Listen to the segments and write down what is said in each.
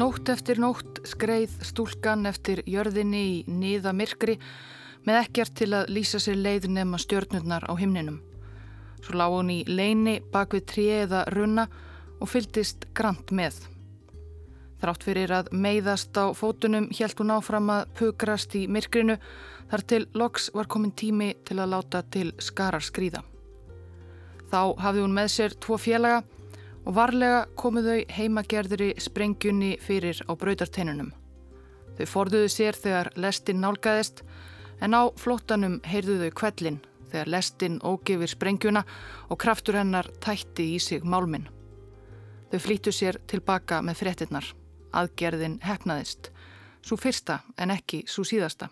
Nótt eftir nótt skreið stúlkan eftir jörðinni í niða myrkri með ekkert til að lýsa sér leið nema stjörnurnar á himninum. Svo lág hún í leini bak við trí eða runna og fyldist grant með. Þrátt fyrir að meiðast á fótunum helt hún áfram að pukrast í myrkrinu þar til loks var komin tími til að láta til skarar skrýða. Þá hafði hún með sér tvo félaga og varlega komu þau heimagerðri sprengjunni fyrir á brautarteinunum. Þau forðuðu sér þegar lestin nálgæðist en á flótanum heyrðu þau kvellin þegar lestin ógifir sprengjuna og kraftur hennar tætti í sig málminn. Þau flýttu sér tilbaka með frettinnar. Aðgerðin hefnaðist. Svo fyrsta en ekki svo síðasta.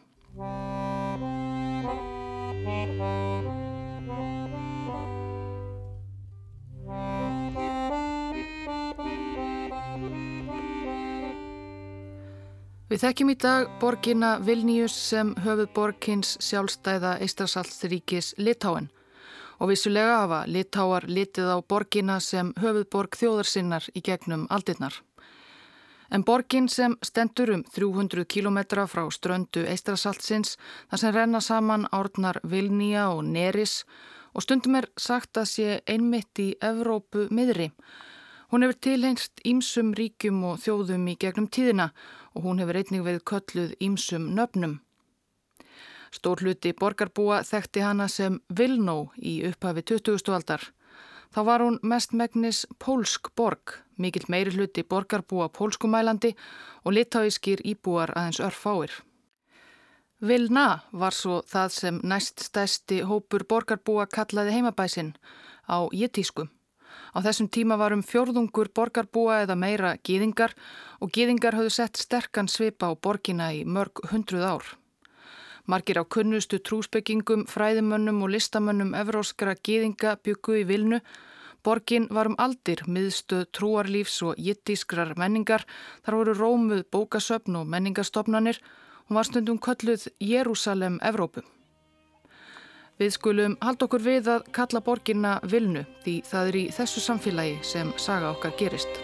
Við þekkjum í dag borgina Vilnius sem höfuð borgins sjálfstæða Eistrasaltsríkis Litáen og vissulega hafa Litáar litið á borgina sem höfuð borg þjóðarsinnar í gegnum aldirnar. En borgin sem stendur um 300 km frá ströndu Eistrasaltsins þar sem renna saman árnar Vilnia og Neris og stundum er sagt að sé einmitt í Evrópu miðri. Hún hefur tilhengst ímsum ríkjum og þjóðum í gegnum tíðina og hún hefur einnig við kölluð ímsum nöfnum. Stór hluti borgarbúa þekkti hana sem Vilnó í upphafi 20. aldar. Þá var hún mest megnis pólsk borg, mikill meiri hluti borgarbúa pólskumælandi og litáískir íbúar aðeins örfáir. Vilna var svo það sem næst stæsti hópur borgarbúa kallaði heimabæsin á jettískum. Á þessum tíma varum fjórðungur borgarbúa eða meira gýðingar og gýðingar höfðu sett sterkan svipa á borgina í mörg hundruð ár. Margir á kunnustu trúsbyggingum, fræðimönnum og listamönnum evróskra gýðinga byggu í vilnu. Borgin var um aldir, miðstöð trúarlífs og jittískrar menningar. Þar voru rómuð bókasöfn og menningarstofnanir. Hún var stundum kölluð Jérúsalem Evrópu. Við skulum halda okkur við að kalla borginna vilnu því það er í þessu samfélagi sem saga okkar gerist.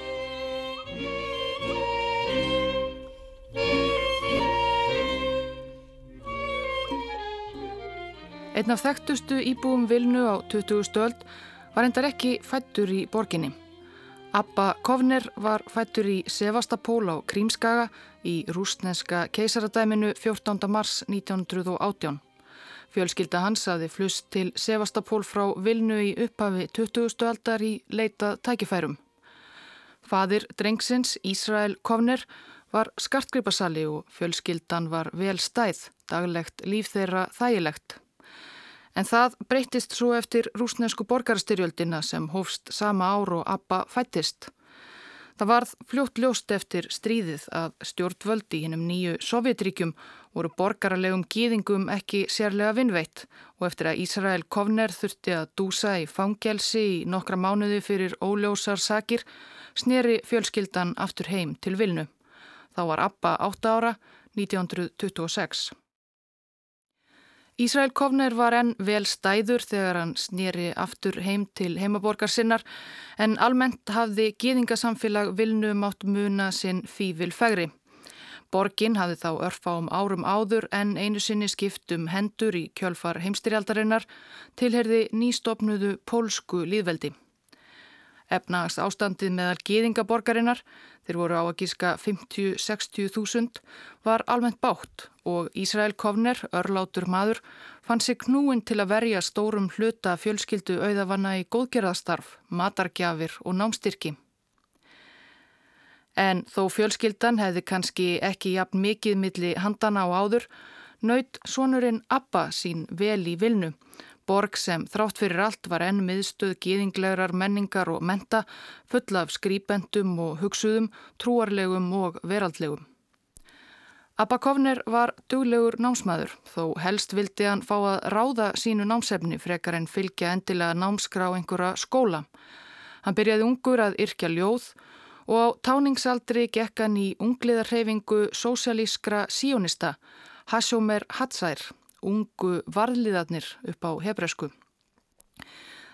Einn af þekktustu íbúum vilnu á 20. stöld var endar ekki fættur í borginni. Abba Kovner var fættur í Sevastapól á Krímskaga í rústneska keisaradæminu 14. mars 1918. Fjölskylda hans aði flust til Sevastapól frá Vilnu í upphafi 20. aldar í leitað tækifærum. Fadir drengsins Ísrael Kovner var skartgripasali og fjölskyldan var vel stæð, daglegt líf þeirra þægilegt. En það breytist svo eftir rúsnesku borgarstyrjöldina sem hófst sama ár og Abba fættist. Það varð fljótt ljóst eftir stríðið að stjórnvöldi hinnum nýju Sovjetríkjum voru borgaralegum gýðingum ekki sérlega vinnveitt og eftir að Ísrael Kovner þurfti að dúsa í fangelsi í nokkra mánuði fyrir óljósar sakir sneri fjölskyldan aftur heim til Vilnu. Þá var Abba 8 ára 1926. Ísrael Kovner var enn vel stæður þegar hann snýri aftur heim til heimaborgar sinnar en almennt hafði gýðingasamfélag vilnu mátt muna sinn fývil fegri. Borgin hafði þá örfa um árum áður en einu sinni skiptum hendur í kjölfar heimstyrjaldarinnar tilherði nýstopnuðu pólsku líðveldi. Efnagast ástandið meðal gýðingaborgarinnar, þeir voru á að gíska 50-60 þúsund, var almennt bátt og Ísrael Kovner, örlátur maður, fann sig knúin til að verja stórum hluta fjölskyldu auðavanna í góðgerðastarf, matargjafir og námstyrki. En þó fjölskyldan hefði kannski ekki jafn mikið milli handana á áður, naut sonurinn Abba sín vel í vilnu Borg sem þrátt fyrir allt var enn miðstöð gýðinglegar menningar og menta full af skrýpendum og hugsuðum, trúarlegum og veraldlegum. Abba Kovner var duglegur námsmaður þó helst vildi hann fá að ráða sínu námsefni frekar en fylgja endilega námskrá einhverja skóla. Hann byrjaði ungur að yrkja ljóð og á táningsaldri gekk hann í ungliðarhefingu sósialískra síonista Hashomer Hatzær ungu varliðarnir upp á hebresku.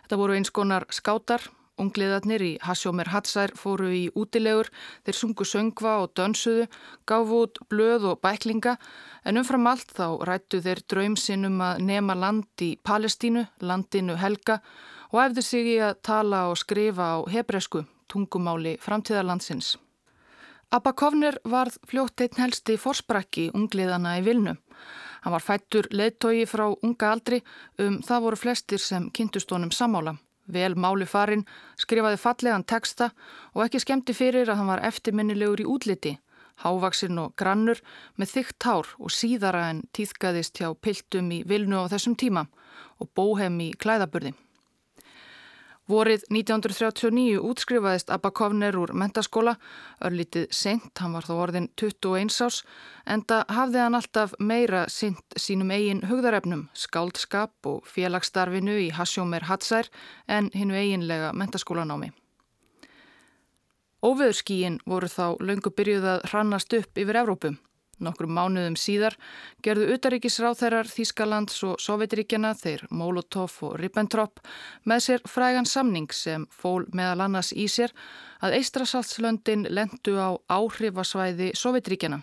Þetta voru eins konar skátar Ungliðarnir í Hasjómer Hatsær fóru í útilegur, þeir sungu söngva og dönsuðu, gáfu út blöð og bæklinga en umfram allt þá rættu þeir draumsinnum að nema land í Palestínu, landinu Helga og efðu sig í að tala og skrifa á hebresku, tungumáli framtíðarlandsins. Abba Kovner varð fljótt einn helsti forsprakki ungliðana í Vilnu. Hann var fættur leittói frá unga aldri um það voru flestir sem kynntustónum samála. Vel máli farin, skrifaði fallegan texta og ekki skemmti fyrir að hann var eftirminnilegur í útliti. Hávaksinn og grannur með þygt hár og síðara en týðkaðist hjá piltum í vilnu á þessum tíma og bóhem í klæðaburði. Vorið 1939 útskrifaðist Abba Kovner úr mentaskóla, örlítið sent, hann var þá orðin 21 ás, en það hafði hann alltaf meira sint sínum eigin hugðarefnum, skáldskap og félagsstarfinu í Hasjómer Hatsær en hinnu eiginlega mentaskólanámi. Óveðurskíin voru þá löngu byrjuð að hrannast upp yfir Evrópum. Nokkrum mánuðum síðar gerðu utaríkisráþærar Þískalands og Sovjetríkjana, þeir Molotov og Ribbentrop, með sér frægan samning sem fól meðal annars í sér að Eistrasaltslöndin lendu á áhrifasvæði Sovjetríkjana.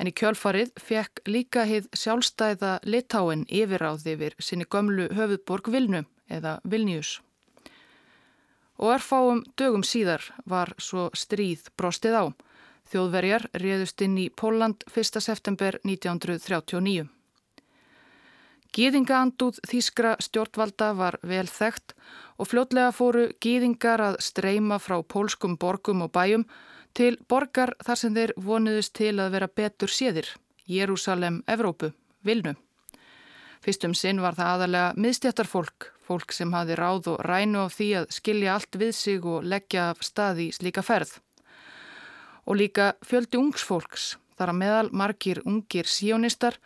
En í kjölfarið fekk líka hið sjálfstæða litáin yfiráði yfir sinni gömlu höfuðborg Vilnu eða Vilnius. Og erfáum dögum síðar var svo stríð brostið á. Þjóðverjar réðust inn í Póland 1. september 1939. Gýðingaandúð Þískra stjórnvalda var vel þekkt og fljótlega fóru gýðingar að streyma frá pólskum borgum og bæjum til borgar þar sem þeir vonuðist til að vera betur séðir, Jérúsalem, Evrópu, Vilnu. Fyrstum sinn var það aðalega miðstjættarfólk, fólk sem hafi ráð og rænu á því að skilja allt við sig og leggja af stað í slíka ferð og líka fjöldi ungsfólks, þar að meðal margir ungir síónistar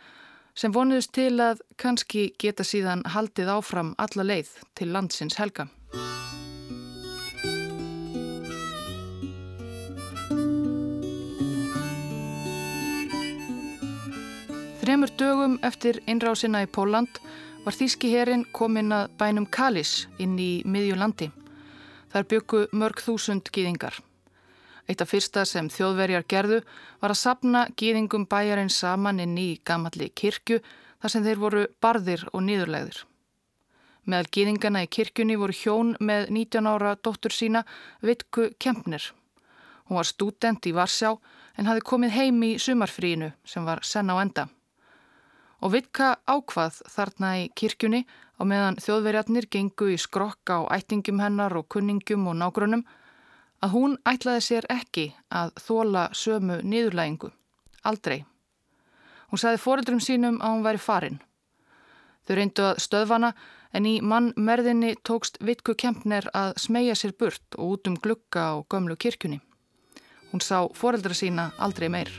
sem vonuðist til að kannski geta síðan haldið áfram alla leið til landsins helga. Þremur dögum eftir innrásina í Póland var Þíski herin komin að bænum Kalis inn í miðjulandi. Þar byggu mörg þúsund gýðingar. Eitt af fyrsta sem þjóðverjar gerðu var að sapna gýðingum bæjarinn saman inn í gamalli kirkju þar sem þeir voru barðir og nýðurlegðir. Meðal gýðingana í kirkjunni voru hjón með 19 ára dóttur sína Vitku Kempnir. Hún var stúdent í Varsjá en hafi komið heim í sumarfríinu sem var senn á enda. Og Vitka ákvað þarna í kirkjunni á meðan þjóðverjarnir gengu í skrokka á ættingum hennar og kunningum og nágrunum að hún ætlaði sér ekki að þóla sömu niðurlægingu. Aldrei. Hún sagði foreldrum sínum að hún væri farin. Þau reyndu að stöðvana en í mannmerðinni tókst Vitku Kempner að smegja sér burt og út um glukka á gömlu kirkjunni. Hún sá foreldra sína aldrei meir.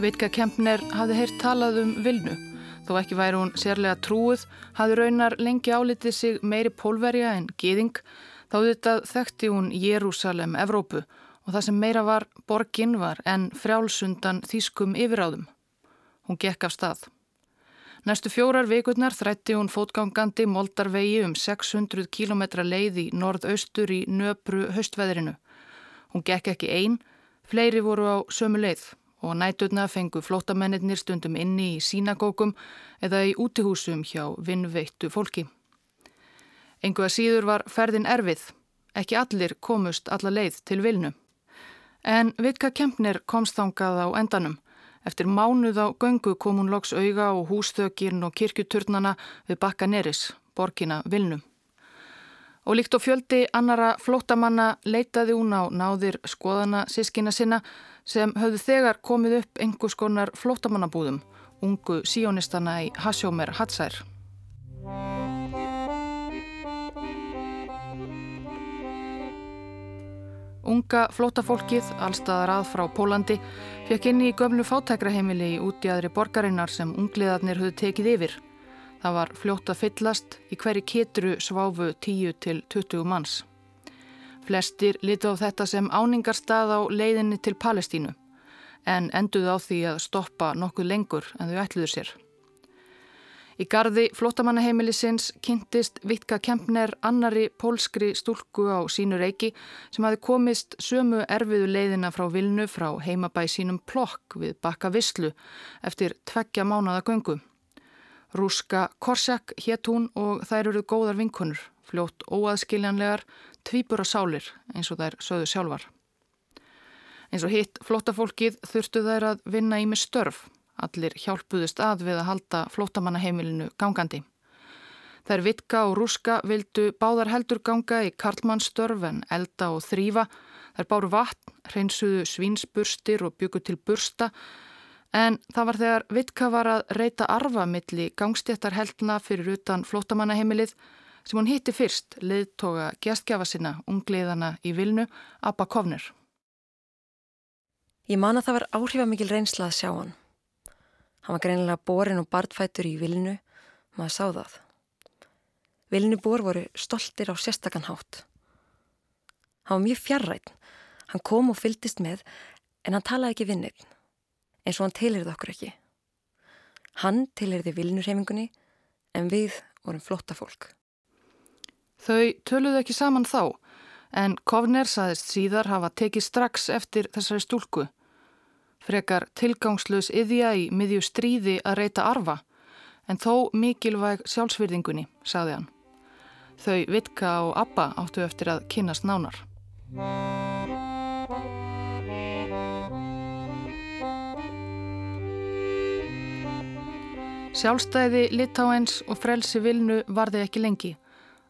Vitka Kempner hafði heyrt talað um vilnu Þó ekki væri hún sérlega trúið, hafði raunar lengi álitið sig meiri pólverja en geðing, þá þetta þekkti hún Jérúsalem, Evrópu og það sem meira var borgin var en frjálsundan þýskum yfiráðum. Hún gekk af stað. Næstu fjórar vikurnar þrætti hún fótgangandi moldarvegi um 600 km leið í norðaustur í nöpru höstveðrinu. Hún gekk ekki einn, fleiri voru á sömu leið og nætutna fengu flótamennir stundum inni í sínagókum eða í útihúsum hjá vinnveittu fólki. Engu að síður var ferðin erfið, ekki allir komust alla leið til vilnu. En Vitka Kempner komst þangað á endanum. Eftir mánuð á göngu kom hún loks auga og húsþökirn og kirkjuturnana við bakka neris, borkina vilnu. Og líkt og fjöldi annara flótamanna leitaði hún á náðir skoðana sískina sinna sem höfðu þegar komið upp einhvers konar flótamannabúðum, ungu síónistana í Hasjómer Hatsær. Unga flótafólkið, allstaðar að frá Pólandi, fekk inn í gömlu fátækraheimili í útjæðri borgarinnar sem ungliðarnir höfðu tekið yfir. Það var fljótt að fyllast, í hverju ketru sváfu 10 til 20 manns. Flestir litu á þetta sem áningarstað á leiðinni til Palestínu en enduðu á því að stoppa nokkuð lengur en þau ætluðu sér. Í gardi flótamannaheimilisins kynntist Vitka Kempner annari pólskri stúlku á sínu reiki sem hafi komist sömu erfiðu leiðina frá Vilnu frá heimabæ sínum plokk við bakka Visslu eftir tveggja mánada göngu. Rúska Korsjak hétt hún og þær eruð góðar vinkunur, fljótt óaðskiljanlegar, tvíbura sálir eins og þær sögðu sjálfar. Eins og hitt flótafólkið þurftu þær að vinna í með störf Allir hjálpuðust að við að halda flótamannaheimilinu gangandi. Þær Vitka og Rúska vildu báðar heldur ganga í Karlmannsstörf en elda og þrýfa. Þær báru vatn, hreinsuðu svínsburstir og byggu til bursta en það var þegar Vitka var að reyta arfa milli gangstéttarheldna fyrir utan flótamannaheimilið sem hún hitti fyrst leiðtoga gæstgjafa sinna ungliðana í Vilnu, Abba Kovner. Ég man að það var áhrifamikil reynsla að sjá hann. Hann var greinilega borin og bartfætur í vilnu, maður sá það. Vilnubor voru stoltir á sérstakann hátt. Hann var mjög fjarrætt, hann kom og fyldist með en hann talaði ekki vinnið, eins og hann tilirði okkur ekki. Hann tilirði vilnurhefingunni en við vorum flotta fólk. Þau töluðu ekki saman þá en Kovner saðist síðar hafa tekið strax eftir þessari stúlku frekar tilgangslös yðja í miðju stríði að reyta arfa, en þó mikilvæg sjálfsvirðingunni, saði hann. Þau Vitka og Abba áttu eftir að kynast nánar. Sjálfstæði Litáens og frelsi Vilnu varði ekki lengi,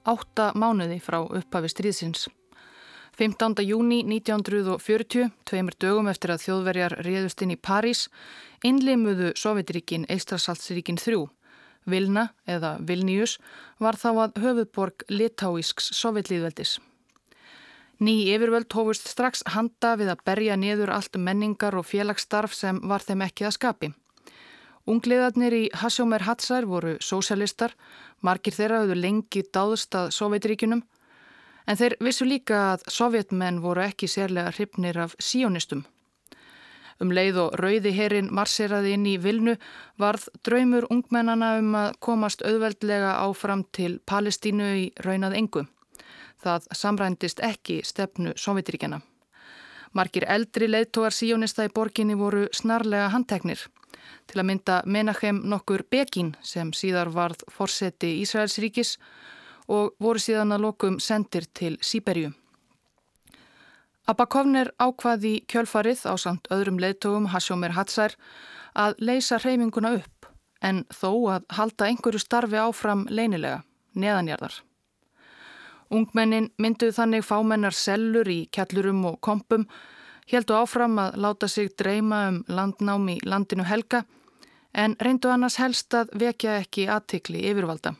átta mánuði frá upphafi stríðsins. 15. júni 1940, tveimur dögum eftir að þjóðverjar réðust inn í París, innleimuðu Sovjetríkin Eistrasaltsríkin 3. Vilna, eða Vilnius, var þá að höfuborg litáísks sovjetlýðveldis. Ný yfirvöld hófust strax handa við að berja niður allt menningar og félagsstarf sem var þeim ekki að skapi. Ungliðarnir í Hasjómer Hatsær voru sósjálistar, margir þeirra höfðu lengi dáðst að Sovjetríkunum En þeir vissu líka að sovjetmenn voru ekki sérlega hrifnir af síonistum. Um leið og rauði herin marseraði inn í Vilnu varð draumur ungmennana um að komast auðveldlega áfram til Palestínu í raunað engu. Það samrændist ekki stefnu Sovjetiríkjana. Markir eldri leiðtógar síonista í borginni voru snarlega handteknir. Til að mynda Menachem nokkur Begin sem síðar varð forseti Ísraelsríkis og voru síðan að lokum sendir til Sýberju. Abakovner ákvaði kjölfarið á samt öðrum leðtogum Hasjómer Hatsær að leysa hreyfinguna upp en þó að halda einhverju starfi áfram leinilega, neðanjarðar. Ungmennin mynduð þannig fámennar sellur í kjallurum og kompum, heldu áfram að láta sig dreyma um landnám í landinu helga en reyndu annars helst að vekja ekki aðtikli yfirvalda.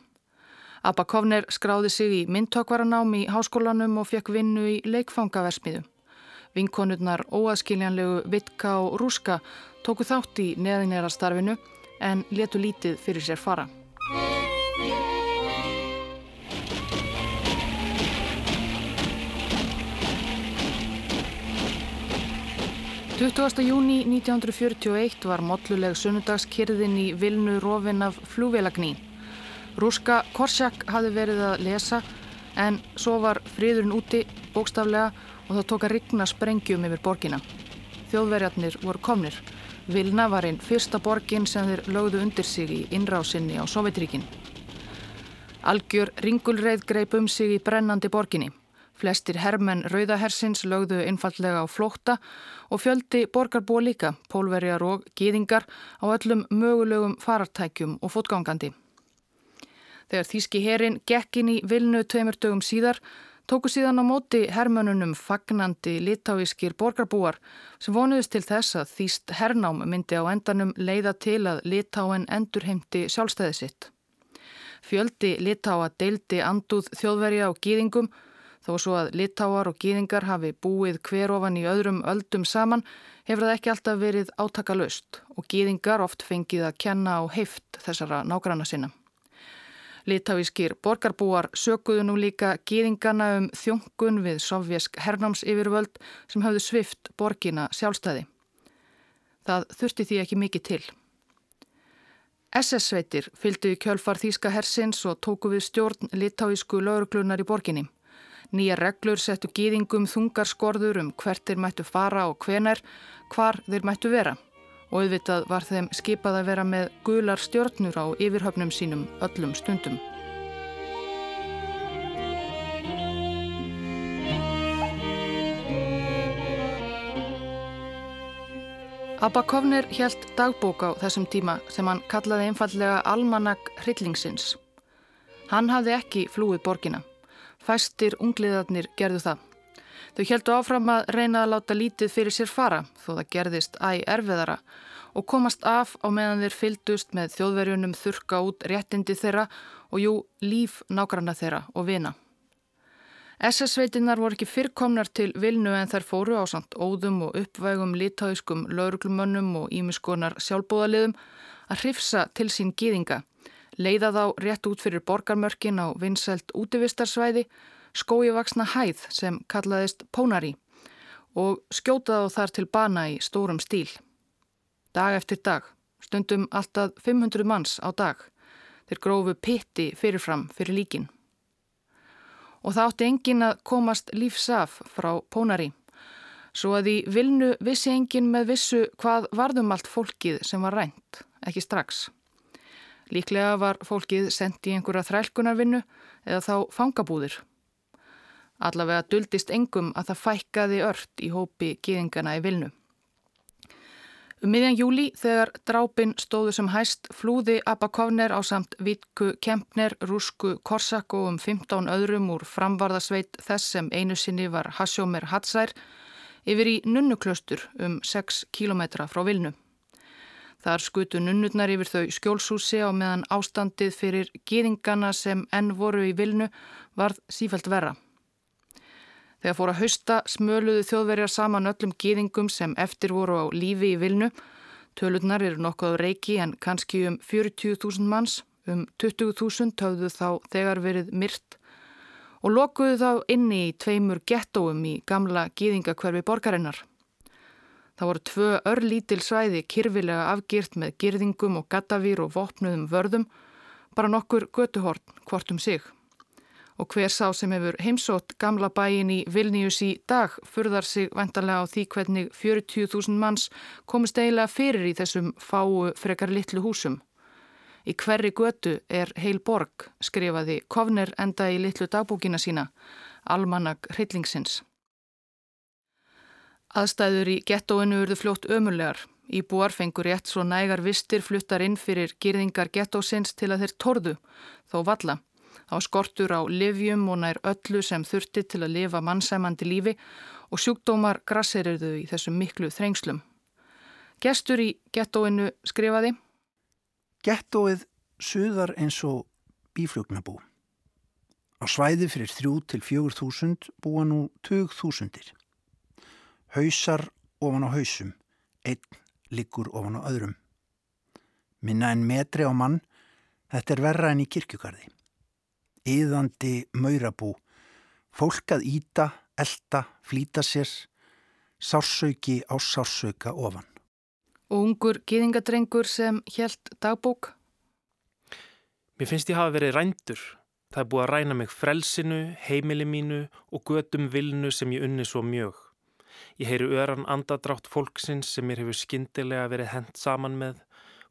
Abba Kovner skráði sig í myndtökvaranám í háskólanum og fekk vinnu í leikfangaversmiðu. Vinkonurnar óaskiljanlegu Vitka og Rúska tóku þátt í neðinera starfinu en letu lítið fyrir sér fara. Júni 1941 var molluleg sunnudagskirðin í Vilnu rofin af flúvelagní. Rúska Korsjak hafði verið að lesa en svo var fríðurinn úti bókstaflega og það tók að rigna sprengjum yfir borgina. Þjóðverjarnir voru komnir. Vilna var einn fyrsta borgin sem þeir lögðu undir sig í innrásinni á Sovjetríkin. Algjör ringulreið greip um sig í brennandi borginni. Flestir hermenn rauðahersins lögðu einfallega á flótta og fjöldi borgarbúa líka, pólverjar og gýðingar á öllum mögulegum farartækjum og fótgangandi. Þegar Þíski herin gekkin í vilnu tveimur dögum síðar tóku síðan á móti hermönunum fagnandi litáískir borgarbúar sem vonuðist til þess að Þíst hernám myndi á endanum leiða til að litáen endurheimti sjálfstæði sitt. Fjöldi litáa deildi anduð þjóðverja og gýðingum þó svo að litáar og gýðingar hafi búið hver ofan í öðrum öldum saman hefur það ekki alltaf verið átakalöst og gýðingar oft fengið að kenna á heift þessara nágranna sinna. Litáískir borgarbúar sökuðu nú líka gýðingana um þjóngun við sovjesk hernámsyfirvöld sem hafðu svift borgina sjálfstæði. Það þurfti því ekki mikið til. SS-sveitir fylgdu í kjölfar Þíska hersins og tóku við stjórn litáísku lauruglunar í borginni. Nýja reglur settu gýðingum þungar skorður um hvert þeir mættu fara og hvenar, hvar þeir mættu vera. Og auðvitað var þeim skipað að vera með gular stjórnur á yfirhöfnum sínum öllum stundum. Abba Kovner helt dagbók á þessum tíma sem hann kallaði einfallega Almanak Hryllingsins. Hann hafði ekki flúið borgina. Fæstir ungliðarnir gerðu það. Þau heldu áfram að reyna að láta lítið fyrir sér fara þó það gerðist æg erfiðara og komast af á meðan þeir fyldust með þjóðverjunum þurka út réttindi þeirra og jú líf nágranna þeirra og vina. SS-sveitinnar voru ekki fyrrkomnar til vilnu en þær fóru á samt óðum og uppvægum litáiskum lauruglumönnum og ímiskonar sjálfbóðaliðum að hrifsa til sín gýðinga, leiða þá rétt út fyrir borgarmörkin á vinsælt útivistarsvæði, skóivaksna hæð sem kallaðist Pónari og skjóta þá þar til bana í stórum stíl. Dag eftir dag, stundum alltaf 500 manns á dag, þeir grófu pitti fyrirfram fyrir líkin og það átti engin að komast lífsaf frá Pónari. Svo að í vilnu vissi engin með vissu hvað varðum allt fólkið sem var rænt, ekki strax. Líklega var fólkið sendt í einhverja þrælkunarvinnu eða þá fangabúðir. Allavega duldist engum að það fækkaði ört í hópi gíðingana í vilnu. Um miðjan júli þegar drápin stóðu sem hæst flúði Abba Kovner á samt Vitku Kempner, Rúsku Korsak og um 15 öðrum úr framvarðasveit þess sem einu sinni var Hasjómer Hatsær yfir í nunnuklaustur um 6 kilometra frá Vilnu. Þar skutu nunnurnar yfir þau skjólsúsi á meðan ástandið fyrir gýðingana sem enn voru í Vilnu varð sífælt verra. Þegar fór að hausta smöluðu þjóðverjar saman öllum gýðingum sem eftir voru á lífi í vilnu. Tölurnar eru nokkuð á reiki en kannski um 40.000 manns, um 20.000 höfðu þá þegar verið myrt og lokuðu þá inni í tveimur gettóum í gamla gýðingakverfi borgarinnar. Það voru tvö örlítil svæði kirfilega afgýrt með gyrðingum og gattavýr og vopnuðum vörðum, bara nokkur götuhorn hvort um sig og hver sá sem hefur heimsótt gamla bæin í Vilnius í dag furðar sig vendarlega á því hvernig 40.000 manns komist eiginlega fyrir í þessum fáu frekar litlu húsum. Í hverri götu er heil borg, skrifaði Kovner enda í litlu dagbúkina sína, Almanak Hryllingsins. Aðstæður í gettóinu urðu fljótt ömurlegar. Íbúar fengur rétt svo nægar vistir fluttar inn fyrir gyrðingar gettósins til að þeir torðu, þó valla. Þá skortur á livjum og nær öllu sem þurfti til að lifa mannsæmandi lífi og sjúkdómar grasseriðu í þessum miklu þrengslum. Gestur í gettóinu skrifaði Gettóið suðar eins og bíflugnabú. Á svæði fyrir þrjú til fjögur þúsund búa nú tög þúsundir. Hausar ofan á hausum, einn liggur ofan á öðrum. Minna en metri á mann, þetta er verra en í kirkjugarði yðandi maurabú, fólk að íta, elda, flýta sér, sársauki á sársauka ofan. Og ungur gýðingadrengur sem helt dagbók? Mér finnst ég hafa verið rændur. Það er búið að ræna mig frelsinu, heimili mínu og gödum vilnu sem ég unni svo mjög. Ég heyri öran andadrátt fólksins sem mér hefur skindilega verið hent saman með,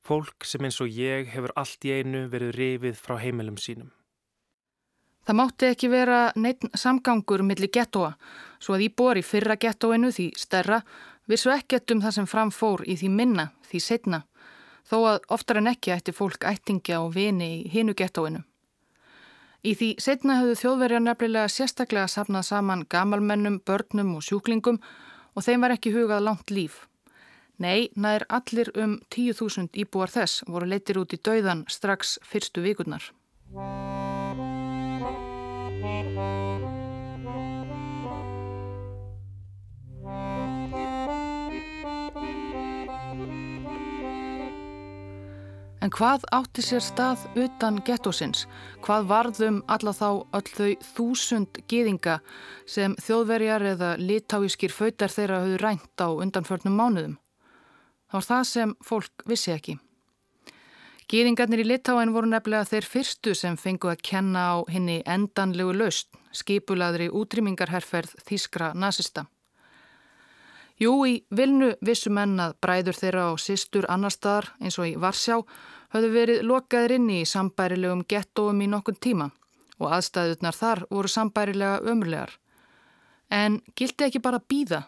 fólk sem eins og ég hefur allt í einu verið rifið frá heimilum sínum. Það mátti ekki vera neitt samgangur millir gettóa, svo að íbúar í fyrra gettóinu því stærra vissu ekkert um það sem framfór í því minna, því setna, þó að oftar en ekki ætti fólk ættingja og vini í hinu gettóinu. Í því setna höfðu þjóðverjar nefnilega sérstaklega safnað saman gamalmennum, börnum og sjúklingum og þeim var ekki hugað langt líf. Nei, nær allir um 10.000 íbúar þess voru leytir út í dauðan strax fyrstu vikurnar. En hvað átti sér stað utan gettósins? Hvað varðum alla þá öll þau þúsund gýðinga sem þjóðverjar eða litáískir fautar þeirra höfðu rænt á undanförnum mánuðum? Það var það sem fólk vissi ekki. Gýðingarnir í Litáin voru nefnilega þeir fyrstu sem fengu að kenna á henni endanlegu laust, skipulaðri útrýmingarherferð Þískra nazista. Jú, í vilnu vissu menn að bræður þeirra og sýstur annar staðar eins og í Varsjá höfðu verið lokaðir inni í sambærilegum gettóum í nokkun tíma og aðstæðutnar þar voru sambærilega ömurlegar. En gildi ekki bara býða,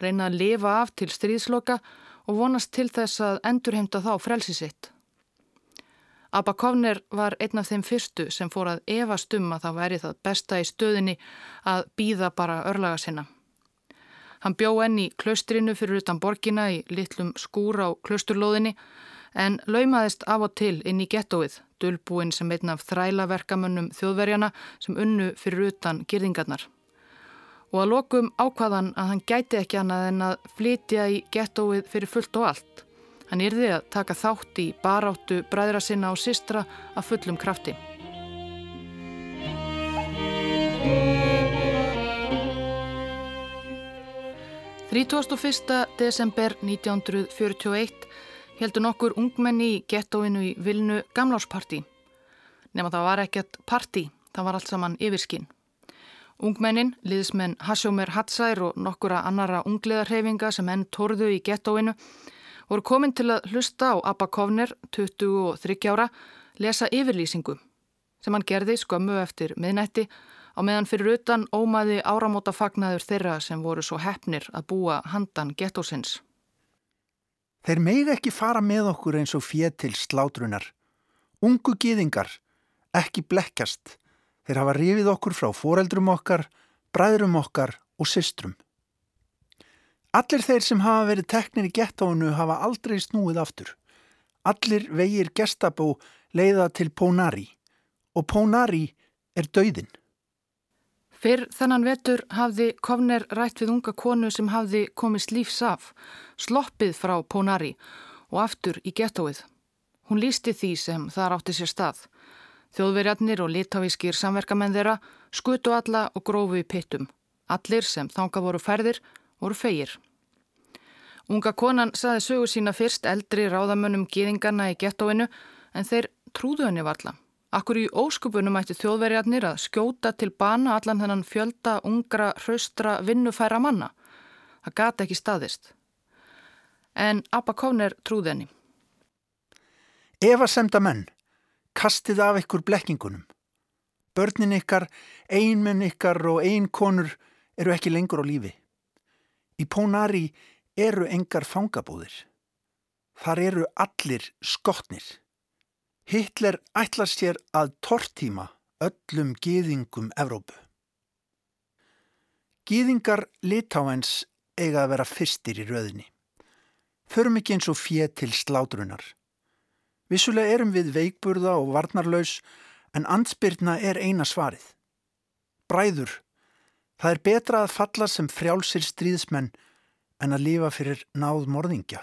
reyna að lifa af til stríðsloka og vonast til þess að endurheimta þá frelsi sitt. Abba Kovner var einn af þeim fyrstu sem fór að evast um að það væri það besta í stöðinni að býða bara örlaga sinna. Hann bjó enn í klaustrinu fyrir utan borgina í litlum skúr á klausturlóðinni en laumaðist af og til inn í gettóið, dölbúin sem einn af þrælaverkamönnum þjóðverjana sem unnu fyrir utan girðingarnar. Og að lokum ákvaðan að hann gæti ekki annað en að flytja í gettóið fyrir fullt og allt. Hann yrði að taka þátt í baráttu bræðra sinna og sistra að fullum krafti. Þrítúastofista desember 1941 heldur nokkur ungmenni í gettóinu í Vilnu gamlásparti. Nefn að það var ekkert parti, það var allt saman yfirskinn. Ungmennin, liðsmenn Hasjómer Hatsær og nokkura annara ungliðarhefinga sem enn torðu í gettóinu voru komin til að hlusta á Abba Kovner, 23 ára, lesa yfirlýsingu sem hann gerði skömmu eftir miðnætti á meðan fyrir utan ómaði áramóta fagnaður þeirra sem voru svo hefnir að búa handan gettósins. Þeir meig ekki fara með okkur eins og fér til slátrunar. Ungu gýðingar, ekki blekkjast. Þeir hafa rifið okkur frá foreldrum okkar, bræðrum okkar og systrum. Allir þeir sem hafa verið teknir í gettónu hafa aldrei snúið aftur. Allir vegir gestabó leiða til Pónari og Pónari er dauðin. Fyrr þennan vetur hafði Kovner rætt við unga konu sem hafði komist lífs af, sloppið frá Pónari og aftur í gettóið. Hún lísti því sem þar átti sér stað. Þjóðverjarnir og litávískir samverkamenn þeirra skutu alla og grófu í pittum. Allir sem þanga voru færðir voru feigir. Unga konan saði sögu sína fyrst eldri ráðamönnum gýðingarna í gettóinu en þeir trúðu henni varla. Akkur í óskupunum ætti þjóðverjarnir að skjóta til bana allan þennan fjölda, ungra, hraustra, vinnufæra manna. Það gati ekki staðist. En Abba Kovner trúði henni. Eva semda menn, kastið af ykkur blekkingunum. Börnin ykkar, einmenn ykkar og einkonur eru ekki lengur á lífi. Í Pónari eru engar fangabúðir. Þar eru allir skotnir. Hitler ætlar sér að tortíma öllum gýðingum Evrópu. Gýðingar litáens eiga að vera fyrstir í röðinni. Förum ekki eins og fér til slátrunar. Vissulega erum við veikburða og varnarlaus en ansbyrna er eina svarið. Bræður, Það er betra að falla sem frjálsir stríðsmenn en að lifa fyrir náð morðingja.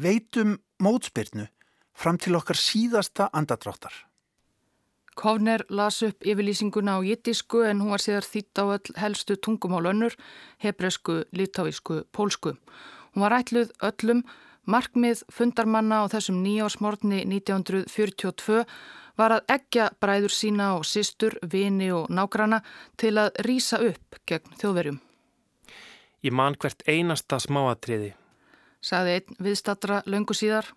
Veitum mótspyrnu fram til okkar síðasta andadráttar. Kovner las upp yfirlýsinguna á jittisku en hún var síðar þýtt á öll helstu tungumál önnur, hebresku, litáísku, pólsku. Hún var ætluð öllum markmið fundarmanna á þessum nýjársmórni 1942 var að eggja bræður sína og sýstur, vini og nágrana til að rýsa upp gegn þjóðverjum. Ég man hvert einasta smáatriði. Saði einn viðstatra löngu síðar.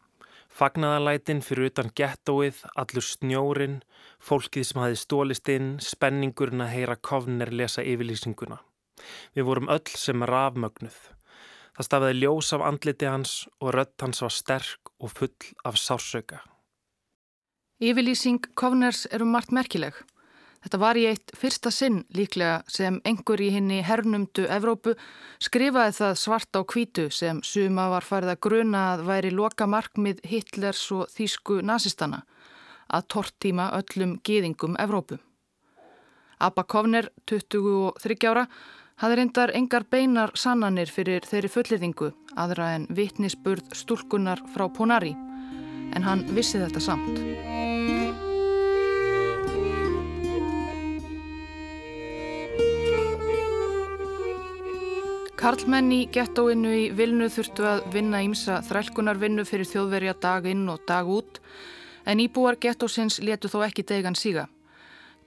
Fagnaðalætin fyrir utan gettóið, allur snjórin, fólkið sem hafi stólist inn, spenningurinn að heyra kofnir lesa yfirlýsinguna. Við vorum öll sem rafmögnuð. Það stafiði ljós af andliti hans og rött hans var sterk og full af sársöka. Yfirlýsing Kovners er um margt merkileg. Þetta var í eitt fyrsta sinn líklega sem engur í henni hernumdu Evrópu skrifaði það svart á kvítu sem suma var farið að gruna að væri loka markmið Hitlers og þýsku nazistana að tortíma öllum geðingum Evrópu. Abba Kovner, 23 ára, hafði reyndar engar beinar sannanir fyrir þeirri fullirðingu aðra en vitnisburð stúlkunar frá Ponari en hann vissi þetta samt. Karlmenn í gettóinu í Vilnu þurftu að vinna ímsa þrælkunarvinnu fyrir þjóðverja dag inn og dag út en íbúar gettósins letu þó ekki degan síga.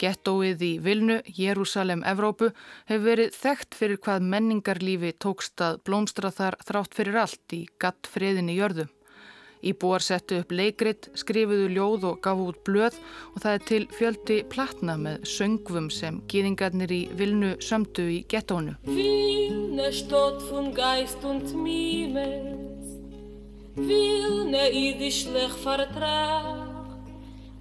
Gettóið í Vilnu, Jérúsalem, Evrópu hefur verið þekkt fyrir hvað menningarlífi tókst að blómstra þar þrátt fyrir allt í gatt friðinni jörðu. Íbúar settu upp leikrit, skrifuðu ljóð og gafu út blöð og það er til fjöldi platna með söngvum sem gýðingarnir í Vilnu sömdu í gettónu. Vilne stott fun geist und mimes Vilne íðislech fartrag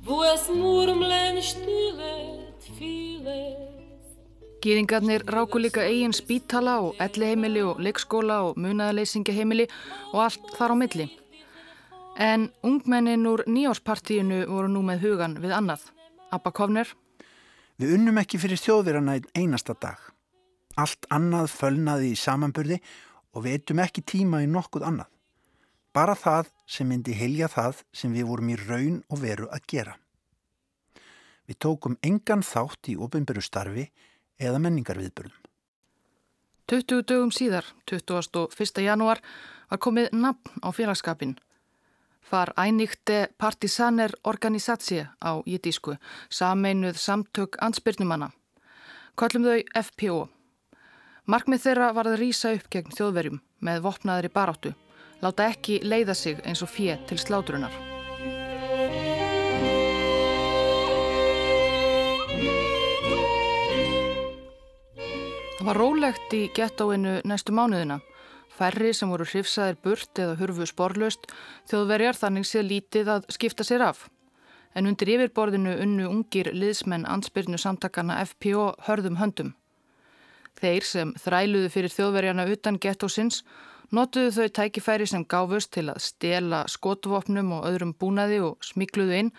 Wo es murmlen stulet files Gýðingarnir ráku líka eigin spítala og elliheimili og leikskóla og munaðaleysingaheimili og allt þar á milli. En ungmennin úr nýjórspartíinu voru nú með hugan við annað. Abba Kovner. Við unnum ekki fyrir þjóðverana einasta dag. Allt annað fölnaði í samanburði og við eittum ekki tíma í nokkuð annað. Bara það sem myndi helja það sem við vorum í raun og veru að gera. Við tókum engan þátt í ofinböru starfi eða menningarviðbörðum. 20 dögum síðar, 21. janúar, var komið nafn á félagskapin var Einigte Partisaner Organisatie á jitísku, sameinuð samtök ansbyrnumanna. Kallum þau FPO. Markmið þeirra var að rýsa upp gegn þjóðverjum með vopnaðri baráttu, láta ekki leiða sig eins og fjö til slátrunar. Það var rólegt í gettóinu næstu mánuðina. Færri sem voru hrifsaðir burt eða hurfu sporlaust þjóðverjar þannig sé lítið að skipta sér af. En undir yfirborðinu unnu ungir liðsmenn ansbyrnu samtakana FPO hörðum höndum. Þeir sem þræluðu fyrir þjóðverjana utan gettósins notuðu þau tækifæri sem gáfust til að stela skotvopnum og öðrum búnaði og smikluðu inn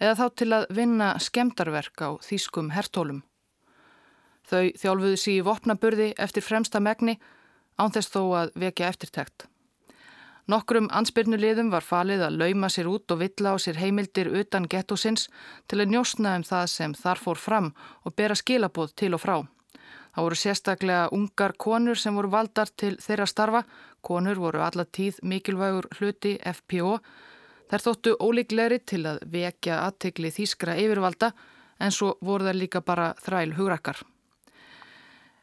eða þá til að vinna skemdarverk á þýskum hertólum. Þau þjálfuðu síi vopnaburði eftir fremsta megni ánþess þó að vekja eftirtækt. Nokkrum ansbyrnulegðum var falið að lauma sér út og villa á sér heimildir utan gettósins til að njósna um það sem þar fór fram og bera skilabóð til og frá. Það voru sérstaklega ungar konur sem voru valdar til þeirra starfa. Konur voru alla tíð mikilvægur hluti FPO. Þær þóttu ólíklegri til að vekja aðtegli þýskra yfirvalda en svo voru þær líka bara þræl hugrakkar.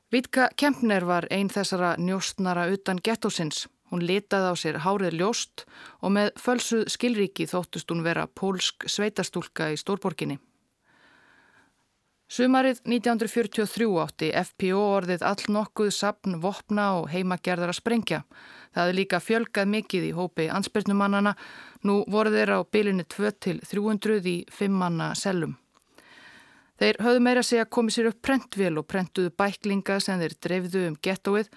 Vítka Kempner var einn þessara njóstnara utan gettósins. Hún litaði á sér hárið ljóst og með fölsuð skilríki þóttust hún vera pólsk sveitastúlka í Stórborginni. Sumarið 1943 átti FPO orðið all nokkuð sapn, vopna og heimagerðar að sprengja. Það er líka fjölgað mikið í hópi ansbyrnumannana. Nú voru þeir á bylinu 2-300 í fimmanna selum. Þeir höfðu meira að segja komið sér upp prentvél og prentuðu bæklinga sem þeir dreifðu um gettóið.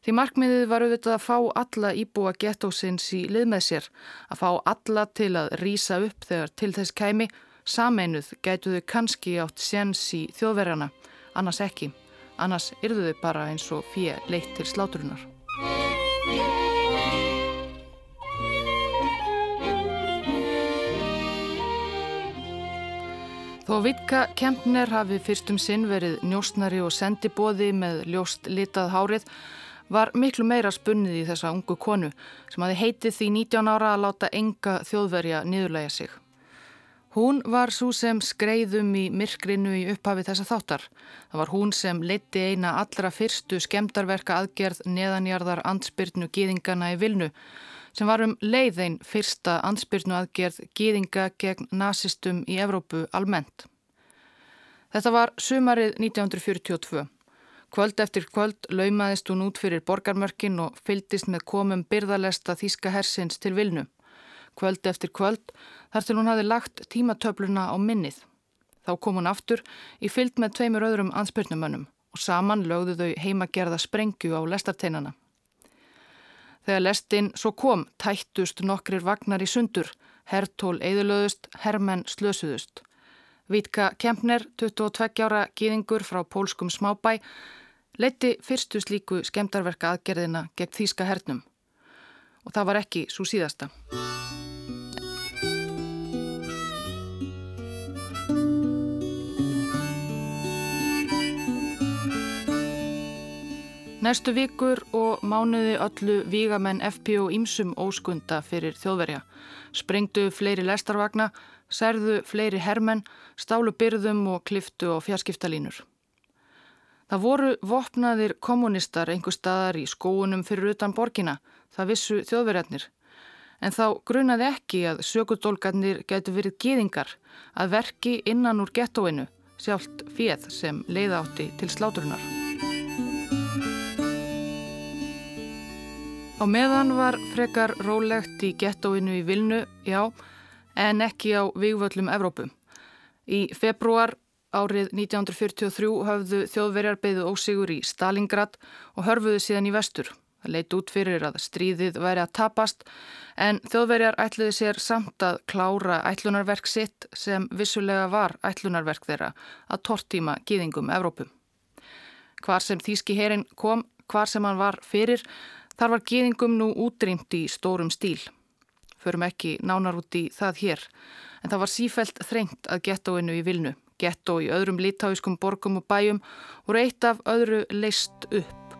Því markmiðið var auðvitað að fá alla íbúa gettósins í lið með sér, að fá alla til að rýsa upp þegar til þess kæmi, sameinuð gætuðu kannski átt séns í þjóðverjana, annars ekki, annars yrðuðu bara eins og fyrir leitt til sláturunar. Þó Vitka Kempner hafi fyrstum sinn verið njóstnari og sendibóði með ljóst litað hárið var miklu meira spunnið í þessa ungu konu sem hafi heitið því 19 ára að láta enga þjóðverja niðurlæga sig. Hún var svo sem skreiðum í myrkrinu í upphafi þessa þáttar. Það var hún sem leitti eina allra fyrstu skemdarverka aðgerð neðanjarðar ansbyrnu gýðingana í Vilnu sem var um leiðein fyrsta ansbyrnu aðgerð gýðinga gegn nazistum í Evrópu almennt. Þetta var sumarið 1942. Kvöld eftir kvöld laumaðist hún út fyrir borgarmörkin og fyldist með komum byrðalesta þýska hersins til Vilnu. Kvöld eftir kvöld þar til hún hafi lagt tímatöfluna á minnið. Þá kom hún aftur í fylld með tveimur öðrum ansbyrnumönnum og saman lögðu þau heimagerða sprengju á lestarteinana. Þegar lestinn svo kom tættust nokkrir vagnar í sundur, herrtól eðilöðust, herrmenn slösuðust. Vítka Kempner, 22 ára gýðingur frá pólskum smábæ, leiti fyrstu slíku skemdarverka aðgerðina gegn þýska hernum. Og það var ekki svo síðasta. Næstu vikur og mánuði öllu vígamenn FP og Ímsum óskunda fyrir þjóðverja. Sprengdu fleiri lestarvagna, særðu fleiri hermenn, stálu byrðum og kliftu á fjarskiptalínur. Það voru vopnaðir kommunistar einhver staðar í skóunum fyrir utan borgina, það vissu þjóðverjarnir. En þá grunaði ekki að sökudólgarnir getur verið gýðingar að verki innan úr gettóinu, sjálft fjöð sem leiða átti til sláturunar. Á meðan var frekar rólegt í gettóinu í Vilnu, já, en ekki á vigvöllum Evrópu. Í februar árið 1943 höfðu þjóðverjar beigðu ósigur í Stalingrad og hörfuðu síðan í vestur. Það leitt út fyrir að stríðið væri að tapast en þjóðverjar ætluði sér samt að klára ætlunarverk sitt sem vissulega var ætlunarverk þeirra að tortíma gýðingum Evrópum. Hvar sem Þíski herin kom, hvar sem hann var fyrir, þar var gýðingum nú útrýmt í stórum stíl. Förum ekki nánar út í það hér, en það var sífælt þrengt að gettóinu í Vilnu. Gettó í öðrum litáiskum borgum og bæjum voru eitt af öðru leist upp.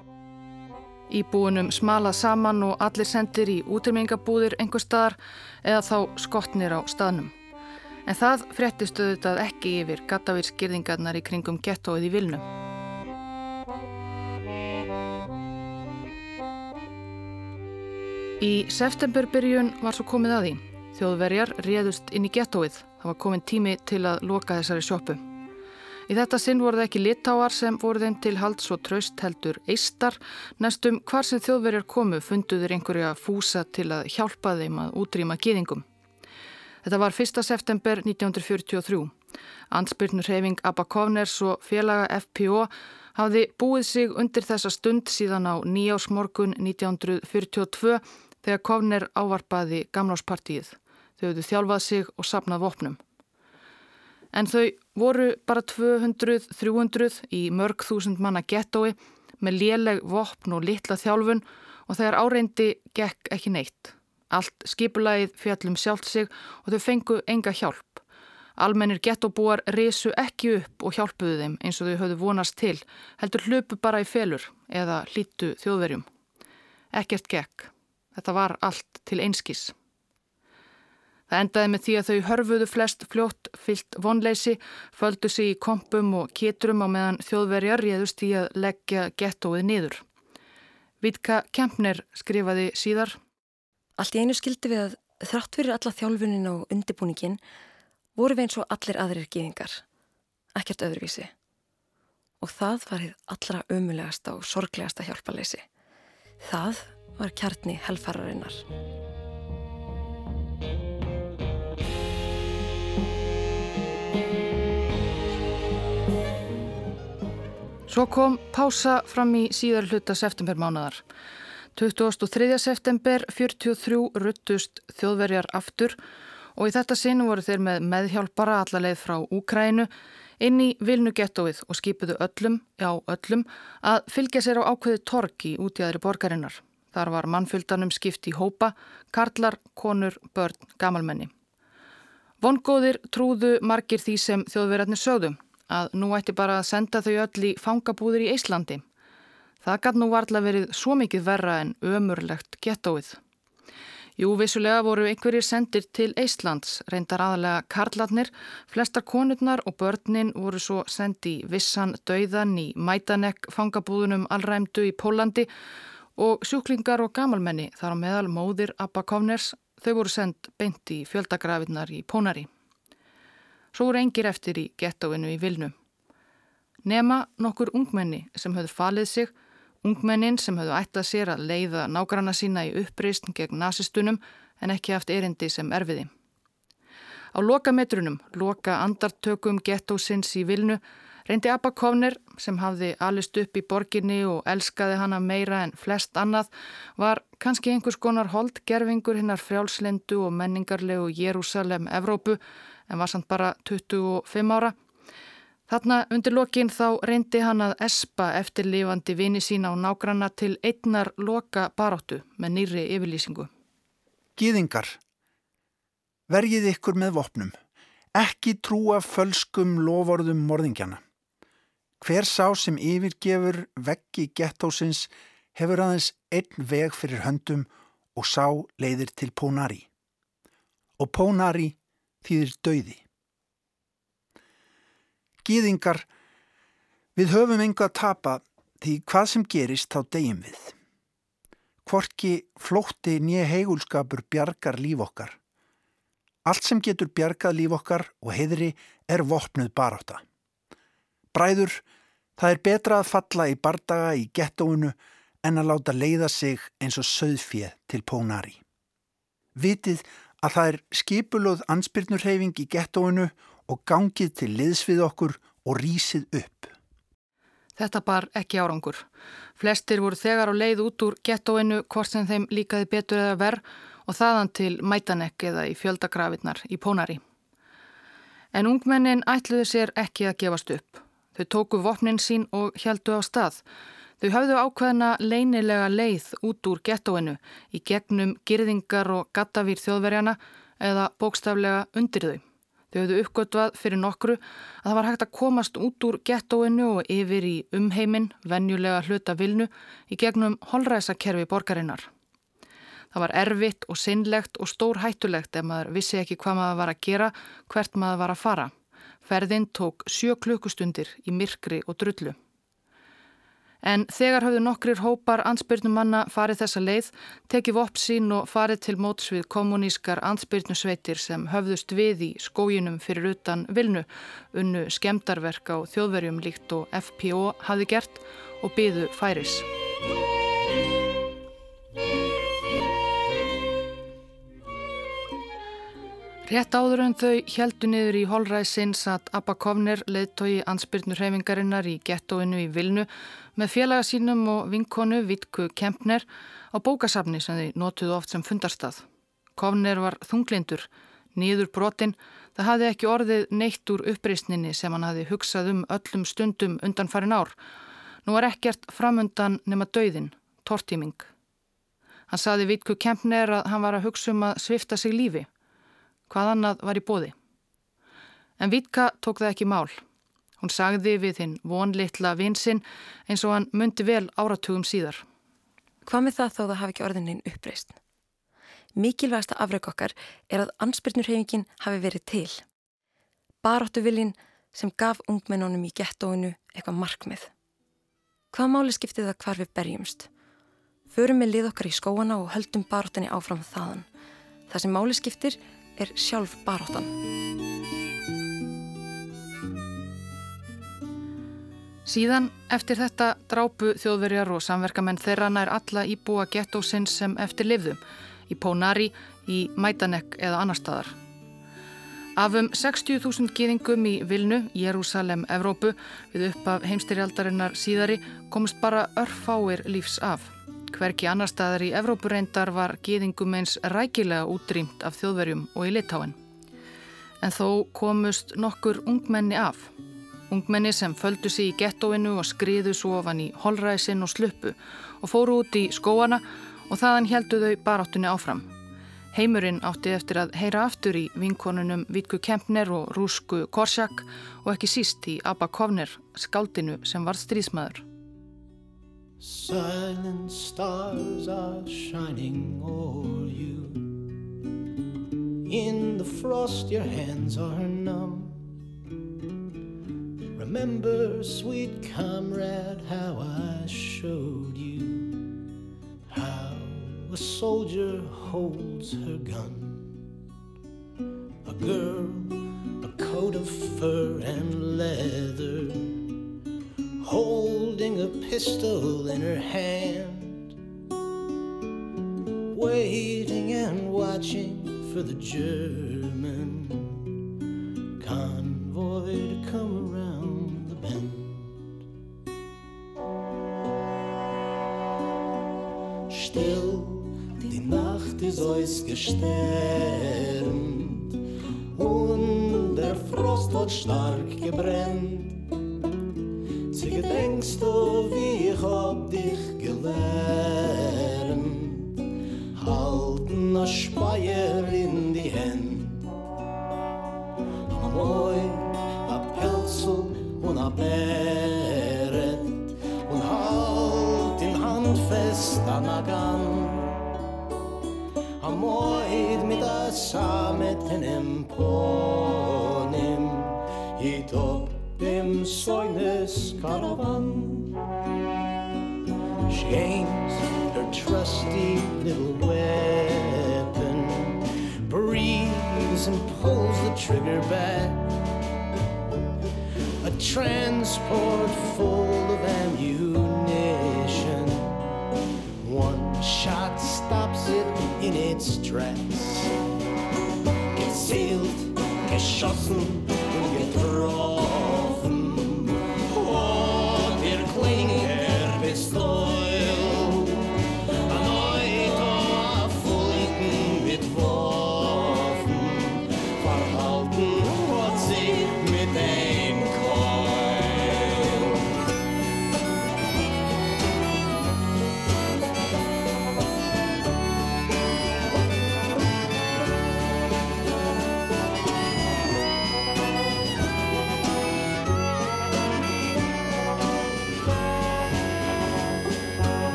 Íbúinum smalað saman og allir sendir í útrymingabúðir einhver staðar eða þá skotnir á staðnum. En það fréttistu þetta ekki yfir gattavirskirðingarnar í kringum gettóið í vilnu. Í septemberbyrjun var svo komið að því. Þjóðverjar réðust inn í gettóið. Það var komin tími til að loka þessari sjópu. Í þetta sinn voru það ekki litáar sem voru þeim til halds og traust heldur eistar. Næstum hvar sem þjóðverjar komu funduður einhverja fúsa til að hjálpa þeim að útrýma gýðingum. Þetta var 1. september 1943. Ansbyrnur hefing Abba Kovners og félaga FPO hafði búið sig undir þessa stund síðan á nýjásmorgun 1942 þegar Kovner ávarpaði gamláspartíið. Þau höfðu þjálfað sig og sapnað vopnum. En þau voru bara 200-300 í mörg þúsund manna gettói með léleg vopn og litla þjálfun og þegar áreindi gekk ekki neitt. Allt skipulagið fjallum sjálft sig og þau fengu enga hjálp. Almennir gettóbúar risu ekki upp og hjálpuðu þeim eins og þau höfðu vonast til, heldur hlupu bara í felur eða hlítu þjóðverjum. Ekkert gekk. Þetta var allt til einskís. Það endaði með því að þau hörfuðu flest fljótt fyllt vonleysi, földu sig í kompum og kitrum á meðan þjóðverjar réðust í að leggja gettóið niður. Vítka Kempner skrifaði síðar. Allt í einu skildi við að þrátt fyrir alla þjálfunin og undibúningin voru við eins og allir aðrir geðingar. Ekkert öðruvísi. Og það var þið allra ömulegasta og sorglegasta hjálpaleysi. Það var kjarni helfararinnar. Svo kom pása fram í síðar hluta septembermánaðar. 23. september 43 ruttust þjóðverjar aftur og í þetta sinu voru þeir með meðhjálpara allarleið frá Úkrænu inn í Vilnu gettóið og skipuðu öllum, já öllum, að fylgja sér á ákveði torki út í aðri borgarinnar. Þar var mannfyldanum skipt í hópa, karlar, konur, börn, gamalmenni. Vongóðir trúðu margir því sem þjóðverjarnir sögðum að nú ætti bara að senda þau öll í fangabúður í Íslandi. Það gæti nú varðla verið svo mikið verra en ömurlegt gettóið. Jú, vissulega voru einhverjir sendir til Íslands, reyndar aðalega karlarnir, flestar konurnar og börnin voru svo sendi vissan dauðan í Mætanek fangabúðunum allræmdu í Pólandi og sjúklingar og gamalmenni þar á meðal móðir Abba Kovners, þau voru sendt beint í fjöldagrafinnar í Pónari. Svo voru engir eftir í gettóinu í Vilnu. Nema nokkur ungmenni sem höfðu falið sig, ungmennin sem höfðu ættað sér að leiða nágranna sína í uppreist gegn nazistunum en ekki haft erindi sem erfiði. Á loka metrunum, loka andartökum gettósins í Vilnu, reyndi Abba Kovner sem hafði alist upp í borginni og elskaði hana meira en flest annað, var kannski einhvers konar holdgerfingur hinnar frjálslendu og menningarlegu Jérúsalem Evrópu en var samt bara 25 ára. Þarna undir lokin þá reyndi hann að espa eftirlifandi vini sína og nágranna til einnar loka baráttu með nýri yfirlýsingu. Gýðingar, vergið ykkur með vopnum, ekki trúa fölskum lovorðum morðingjana. Hver sá sem yfirgefur veggi gettósins hefur aðeins einn veg fyrir höndum og sá leiðir til Pónari. Og Pónari þýðir dauði. Gýðingar, við höfum enga að tapa því hvað sem gerist þá deyjum við. Hvorki flótti nýja heigulskapur bjargar líf okkar. Allt sem getur bjargað líf okkar og heiðri er vopnuð baráta. Bræður, það er betra að falla í bardaga í gettóinu en að láta leiða sig eins og söðfið til pónari. Vitið að það er skipulöð ansbyrnurheyfing í gettóinu og gangið til liðs við okkur og rýsið upp. Þetta bar ekki árangur. Flestir voru þegar á leið út úr gettóinu hvort sem þeim líkaði betur eða verð og þaðan til mætanek eða í fjöldagrafirnar í Pónari. En ungmennin ætluðu sér ekki að gefast upp. Þau tóku vopnin sín og heldu á stað. Þau hafðu ákveðna leynilega leið út úr gettóinu í gegnum girðingar og gattavýr þjóðverjana eða bókstaflega undir þau. Þau höfðu uppgötvað fyrir nokkru að það var hægt að komast út úr gettóinu og yfir í umheimin, venjulega hluta vilnu, í gegnum holræsakerfi borgarinnar. Það var erfitt og sinnlegt og stór hættulegt ef maður vissi ekki hvað maður var að gera, hvert maður var að fara. Ferðin tók sjö klukkustundir í myrkri og drullu. En þegar hafðu nokkrir hópar ansbyrnum manna farið þessa leið, tekið vopp sín og farið til móts við kommunískar ansbyrnusveitir sem höfðust við í skójinum fyrir utan vilnu, unnu skemdarverk á þjóðverjum líkt og FPO hafi gert og byðu færis. Rétt áður en þau heldu niður í holræsins að Abba Kovner leðtói ansbyrnur hreifingarinnar í gettóinu í Vilnu með félaga sínum og vinkonu Vitku Kempner á bókasafni sem þau notuðu oft sem fundarstað. Kovner var þunglindur, nýður brotinn, það hafði ekki orðið neitt úr uppreysninni sem hann hafði hugsað um öllum stundum undan farin ár. Nú var ekkert framundan nema döðin, tortíming. Hann saði Vitku Kempner að hann var að hugsa um að svifta sig lífi hvað annað var í bóði. En Vítka tók það ekki mál. Hún sagði við hinn vonlittla vinsinn eins og hann myndi vel áratugum síðar. Hvað með það þó það hafi ekki orðininn uppreist? Mikilvægasta afrauk okkar er að ansbyrnurhefingin hafi verið til. Baráttu viljin sem gaf ungmennunum í gettóinu eitthvað markmið. Hvað máli skiptið það hvar við berjumst? Förum við lið okkar í skóana og höldum baráttinni áfram þaðan. Það sem máli skiptir er sjálf baróttan. Síðan eftir þetta drápu þjóðverjar og samverkamenn þeirra nær alla íbúa gettósins sem eftir livðum í Pónari, í Mætanek eða annar staðar. Af um 60.000 gýðingum í Vilnu, Jérúsalem, Evrópu við upp af heimstyrjaldarinnar síðari komist bara örfáir lífs af. Hverki annar staðar í Evrópureindar var gýðingum eins rækilega útrýmt af þjóðverjum og í litáin. En þó komust nokkur ungmenni af. Ungmenni sem földu sig í gettóinu og skriðu svo ofan í holræsin og sluppu og fóru út í skóana og þaðan heldu þau baráttunni áfram. Heimurinn átti eftir að heyra aftur í vinkonunum Vítku Kempner og Rúsku Korsjak og ekki síst í Abba Kovner, skáldinu sem var strísmaður. Silent stars are shining o'er you. In the frost, your hands are numb. Remember, sweet comrade, how I showed you how a soldier holds her gun. A girl, a coat of fur and leather holding a pistol in her hand, waiting and watching for the German convoy to come around the bend. Still, die Nacht ist ausgesternt und der Frost hat stark gebrennt. Gedenkst du, wie ich hab dich gelernt. Halten a Speier caravan. She aims her trusty little weapon, breathes and pulls the trigger back. A transport full of ammunition. One shot stops it in its tracks. Gezielt, geschossen.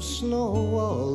snow all